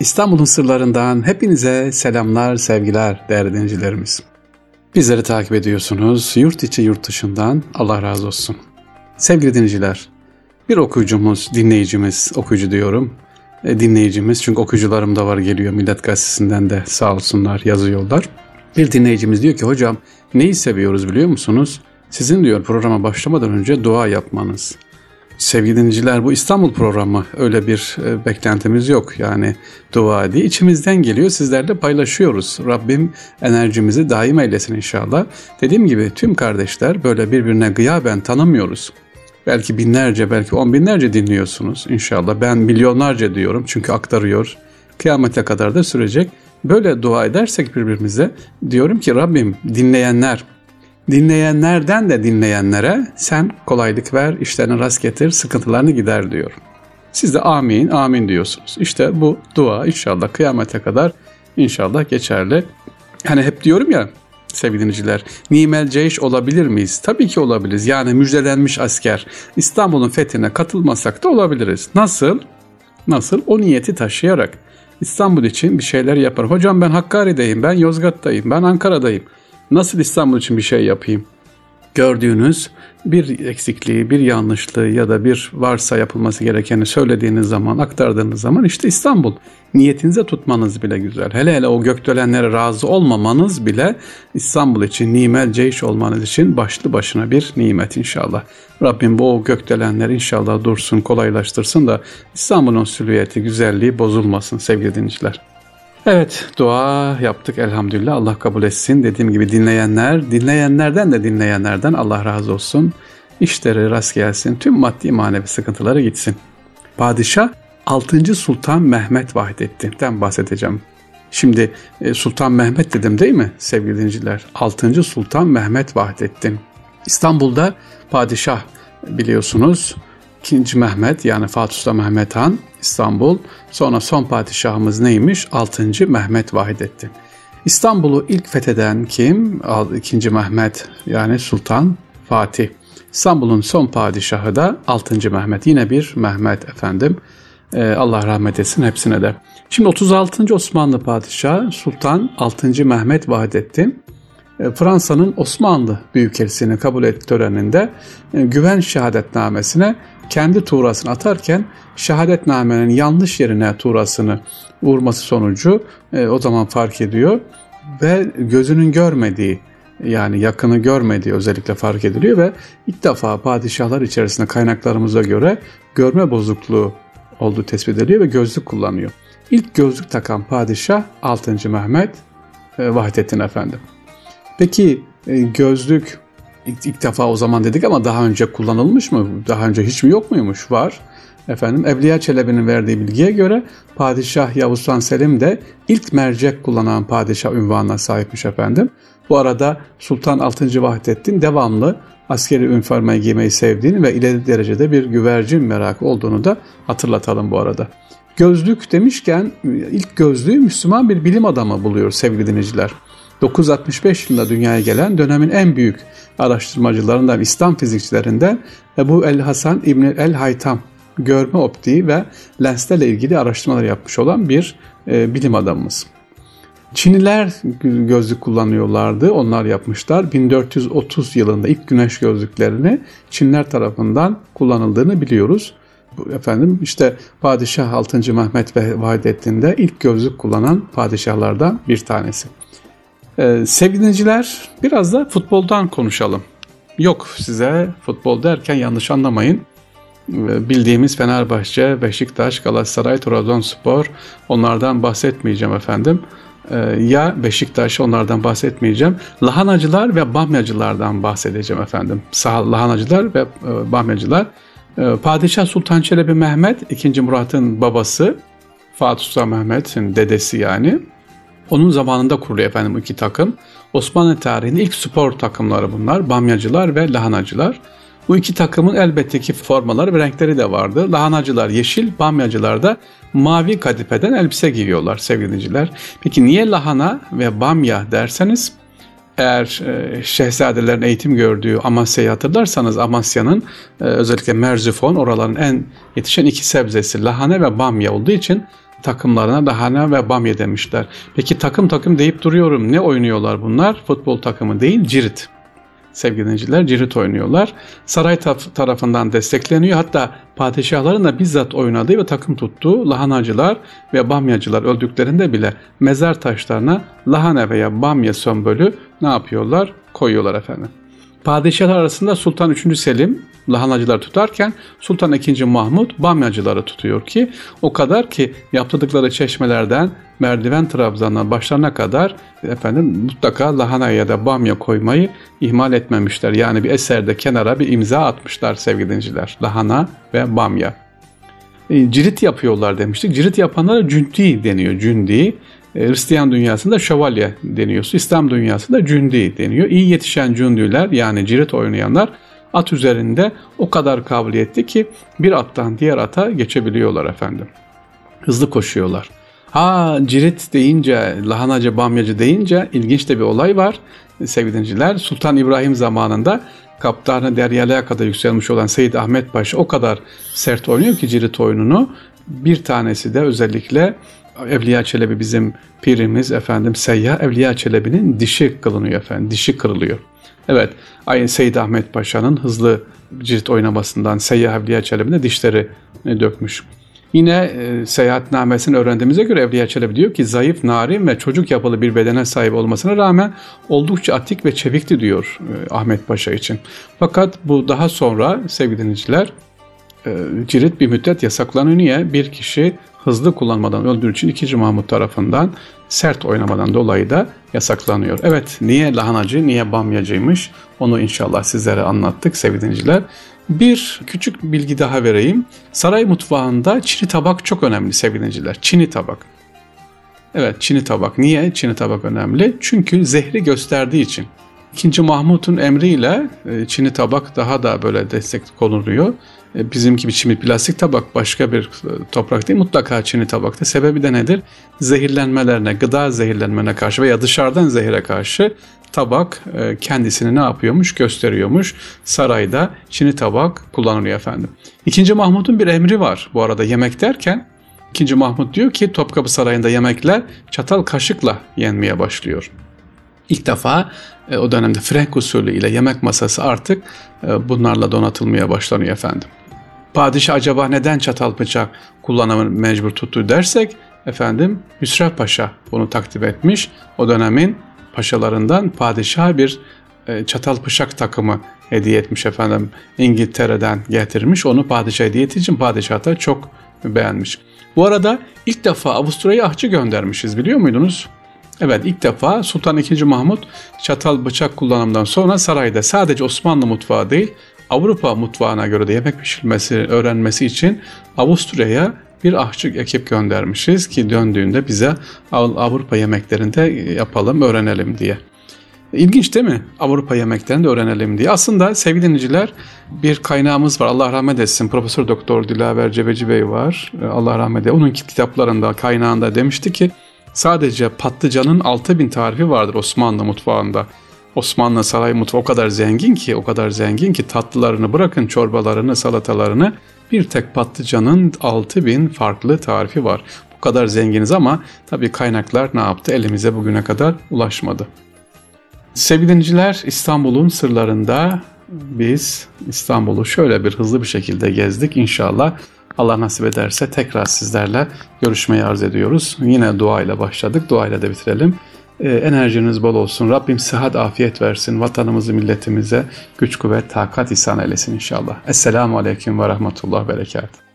İstanbul'un sırlarından hepinize selamlar, sevgiler değerli dinleyicilerimiz. Bizleri takip ediyorsunuz. Yurt içi, yurt dışından Allah razı olsun. Sevgili dinleyiciler, bir okuyucumuz, dinleyicimiz, okuyucu diyorum, e, dinleyicimiz çünkü okuyucularım da var geliyor Millet Gazetesi'nden de sağ olsunlar yazıyorlar. Bir dinleyicimiz diyor ki hocam neyi seviyoruz biliyor musunuz? Sizin diyor programa başlamadan önce dua yapmanız. Sevgili dinleyiciler bu İstanbul programı öyle bir e, beklentimiz yok. Yani dua diye içimizden geliyor sizlerle paylaşıyoruz. Rabbim enerjimizi daim eylesin inşallah. Dediğim gibi tüm kardeşler böyle birbirine gıyaben tanımıyoruz. Belki binlerce belki on binlerce dinliyorsunuz inşallah. Ben milyonlarca diyorum çünkü aktarıyor. Kıyamete kadar da sürecek. Böyle dua edersek birbirimize diyorum ki Rabbim dinleyenler dinleyenlerden de dinleyenlere sen kolaylık ver, işlerini rast getir, sıkıntılarını gider diyor. Siz de amin, amin diyorsunuz. İşte bu dua inşallah kıyamete kadar inşallah geçerli. Hani hep diyorum ya sevgili dinleyiciler, nimel ceyş olabilir miyiz? Tabii ki olabiliriz. Yani müjdelenmiş asker İstanbul'un fethine katılmasak da olabiliriz. Nasıl? Nasıl? O niyeti taşıyarak İstanbul için bir şeyler yapar. Hocam ben Hakkari'deyim, ben Yozgat'tayım, ben Ankara'dayım. Nasıl İstanbul için bir şey yapayım? Gördüğünüz bir eksikliği, bir yanlışlığı ya da bir varsa yapılması gerekeni söylediğiniz zaman, aktardığınız zaman işte İstanbul. Niyetinize tutmanız bile güzel. Hele hele o gökdelenlere razı olmamanız bile İstanbul için nimel ceyş olmanız için başlı başına bir nimet inşallah. Rabbim bu gökdelenler inşallah dursun, kolaylaştırsın da İstanbul'un silüeti, güzelliği bozulmasın sevgili dinleyiciler. Evet dua yaptık elhamdülillah Allah kabul etsin. Dediğim gibi dinleyenler, dinleyenlerden de dinleyenlerden Allah razı olsun. İşleri rast gelsin, tüm maddi manevi sıkıntıları gitsin. Padişah 6. Sultan Mehmet Vahdettin'den bahsedeceğim. Şimdi e, Sultan Mehmet dedim değil mi sevgili dinleyiciler? 6. Sultan Mehmet Vahdettin. İstanbul'da padişah biliyorsunuz 2. Mehmet yani Fatih Mehmet Han İstanbul. Sonra son padişahımız neymiş? 6. Mehmet Vahidettin. İstanbul'u ilk fetheden kim? 2. Mehmet yani Sultan Fatih. İstanbul'un son padişahı da 6. Mehmet. Yine bir Mehmet efendim. Ee, Allah rahmet etsin hepsine de. Şimdi 36. Osmanlı padişahı Sultan 6. Mehmet Vahidettin e, Fransa'nın Osmanlı Büyükelçiliğini kabul et töreninde e, güven şehadetnamesine kendi tuğrasını atarken şehadetnamenin yanlış yerine tuğrasını vurması sonucu e, o zaman fark ediyor ve gözünün görmediği yani yakını görmediği özellikle fark ediliyor ve ilk defa padişahlar içerisinde kaynaklarımıza göre görme bozukluğu olduğu tespit ediliyor ve gözlük kullanıyor. İlk gözlük takan padişah 6. Mehmet e, Vahdettin Efendi. Peki e, gözlük ilk, ilk defa o zaman dedik ama daha önce kullanılmış mı? Daha önce hiç mi yok muymuş? Var. Efendim Evliya Çelebi'nin verdiği bilgiye göre Padişah Yavuz Sultan Selim de ilk mercek kullanan padişah ünvanına sahipmiş efendim. Bu arada Sultan 6. Vahdettin devamlı askeri üniformayı giymeyi sevdiğini ve ileri derecede bir güvercin merakı olduğunu da hatırlatalım bu arada. Gözlük demişken ilk gözlüğü Müslüman bir bilim adamı buluyor sevgili dinleyiciler. 965 yılında dünyaya gelen dönemin en büyük araştırmacılarından İslam fizikçilerinden Ebu El Hasan İbni El Haytam görme optiği ve lenslerle ilgili araştırmalar yapmış olan bir e, bilim adamımız. Çinliler gözlük kullanıyorlardı. Onlar yapmışlar. 1430 yılında ilk güneş gözlüklerini Çinler tarafından kullanıldığını biliyoruz. Efendim işte Padişah 6. Mehmet ve Vahidettin'de ilk gözlük kullanan padişahlardan bir tanesi. Ee, sevgili dinleyiciler biraz da futboldan konuşalım. Yok size futbol derken yanlış anlamayın. Ee, bildiğimiz Fenerbahçe, Beşiktaş, Galatasaray, Trabzonspor onlardan bahsetmeyeceğim efendim. Ee, ya Beşiktaş onlardan bahsetmeyeceğim. Lahanacılar ve bamyacılardan bahsedeceğim efendim. Sağ lahanacılar ve e, bamyacılar. Ee, Padişah Sultan Çelebi Mehmet, 2. Murat'ın babası, Fatih Sultan Mehmet'in dedesi yani. Onun zamanında kuruluyor efendim iki takım. Osmanlı tarihinin ilk spor takımları bunlar. Bamyacılar ve lahanacılar. Bu iki takımın elbette ki formaları ve renkleri de vardı. Lahanacılar yeşil, bamyacılar da mavi kadifeden elbise giyiyorlar sevgiliciler. Peki niye lahana ve bamya derseniz eğer e, şehzadelerin eğitim gördüğü Amasya'yı hatırlarsanız Amasya'nın e, özellikle Merzifon oraların en yetişen iki sebzesi lahana ve bamya olduğu için takımlarına lahana ve bamya demişler. Peki takım takım deyip duruyorum. Ne oynuyorlar bunlar? Futbol takımı değil, cirit sevgili dinleyiciler cirit oynuyorlar. Saray tarafından destekleniyor. Hatta padişahların da bizzat oynadığı ve takım tuttuğu lahanacılar ve bamyacılar öldüklerinde bile mezar taşlarına lahana veya bamya sömbölü ne yapıyorlar? Koyuyorlar efendim. Padişahlar arasında Sultan 3. Selim lahanacıları tutarken Sultan II. Mahmut bamyacıları tutuyor ki o kadar ki yaptırdıkları çeşmelerden merdiven trabzanına başlarına kadar efendim mutlaka lahana ya da bamya koymayı ihmal etmemişler. Yani bir eserde kenara bir imza atmışlar sevgili dinciler. Lahana ve bamya. E, cirit yapıyorlar demiştik. Cirit yapanlara cündi deniyor. Cündi. E, Hristiyan dünyasında şövalye deniyor. İslam dünyasında cündi deniyor. İyi yetişen cündüler yani cirit oynayanlar at üzerinde o kadar kabiliyetli ki bir attan diğer ata geçebiliyorlar efendim. Hızlı koşuyorlar. Ha cirit deyince, lahanacı, bamyacı deyince ilginç de bir olay var sevgili. Sultan İbrahim zamanında kaptanı deryalığa kadar yükselmiş olan Seyyid Ahmet Paşa o kadar sert oynuyor ki cirit oyununu. Bir tanesi de özellikle Evliya Çelebi bizim pirimiz efendim Seyyah Evliya Çelebi'nin dişi kılınıyor efendim. Dişi kırılıyor. Evet, aynı Seyyid Ahmet Paşa'nın hızlı cirit oynamasından Seyyah Evliya Çelebi'ne dişleri dökmüş. Yine e, seyahatnamesini öğrendiğimize göre Evliya Çelebi diyor ki zayıf, narin ve çocuk yapılı bir bedene sahip olmasına rağmen oldukça atik ve çevikti diyor e, Ahmet Paşa için. Fakat bu daha sonra sevgili dinleyiciler e, cirit bir müddet yasaklanıyor. Niye? Bir kişi hızlı kullanmadan öldüğü için 2. Mahmut tarafından sert oynamadan dolayı da yasaklanıyor. Evet niye lahanacı, niye bamyacıymış onu inşallah sizlere anlattık sevgili dinleyiciler. Bir küçük bilgi daha vereyim. Saray mutfağında çini tabak çok önemli sevgili dinleyiciler. Çini tabak. Evet çini tabak. Niye çini tabak önemli? Çünkü zehri gösterdiği için. İkinci Mahmut'un emriyle e, çini tabak daha da böyle destek konuluyor. E, bizimki biçimli plastik tabak başka bir e, toprak değil mutlaka çini tabakta. Sebebi de nedir? Zehirlenmelerine, gıda zehirlenmene karşı veya dışarıdan zehire karşı tabak e, kendisini ne yapıyormuş gösteriyormuş. Sarayda çini tabak kullanılıyor efendim. İkinci Mahmut'un bir emri var bu arada yemek derken. İkinci Mahmut diyor ki Topkapı Sarayı'nda yemekler çatal kaşıkla yenmeye başlıyor. İlk defa o dönemde Frank usulü ile yemek masası artık bunlarla donatılmaya başlanıyor efendim padişah acaba neden çatal bıçak kullanımı mecbur tuttu dersek efendim Hüsrev Paşa bunu takdim etmiş. O dönemin paşalarından padişah bir e, çatal bıçak takımı hediye etmiş efendim. İngiltere'den getirmiş. Onu padişah hediye için padişah da çok beğenmiş. Bu arada ilk defa Avusturya'ya ahçı göndermişiz biliyor muydunuz? Evet ilk defa Sultan II. Mahmut çatal bıçak kullanımından sonra sarayda sadece Osmanlı mutfağı değil Avrupa mutfağına göre de yemek pişirmesi öğrenmesi için Avusturya'ya bir ahçı ekip göndermişiz ki döndüğünde bize Avrupa yemeklerinde yapalım, öğrenelim diye. İlginç değil mi? Avrupa yemeklerini de öğrenelim diye. Aslında sevgili dinleyiciler bir kaynağımız var. Allah rahmet etsin. Profesör Doktor Dilaver Cebeci Bey var. Allah rahmet etsin. Onun kitaplarında, kaynağında demişti ki sadece patlıcanın 6000 tarifi vardır Osmanlı mutfağında. Osmanlı saray mutfağı o kadar zengin ki, o kadar zengin ki tatlılarını bırakın çorbalarını, salatalarını bir tek patlıcanın 6000 farklı tarifi var. Bu kadar zenginiz ama tabii kaynaklar ne yaptı? Elimize bugüne kadar ulaşmadı. Sevgili dinleyiciler İstanbul'un sırlarında biz İstanbul'u şöyle bir hızlı bir şekilde gezdik. İnşallah Allah nasip ederse tekrar sizlerle görüşmeyi arz ediyoruz. Yine duayla başladık. Duayla da bitirelim. E, enerjiniz bol olsun. Rabbim sıhhat, afiyet versin. Vatanımızı, milletimize güç, kuvvet, takat ihsan eylesin inşallah. Esselamu Aleyküm ve Rahmetullah Berekat.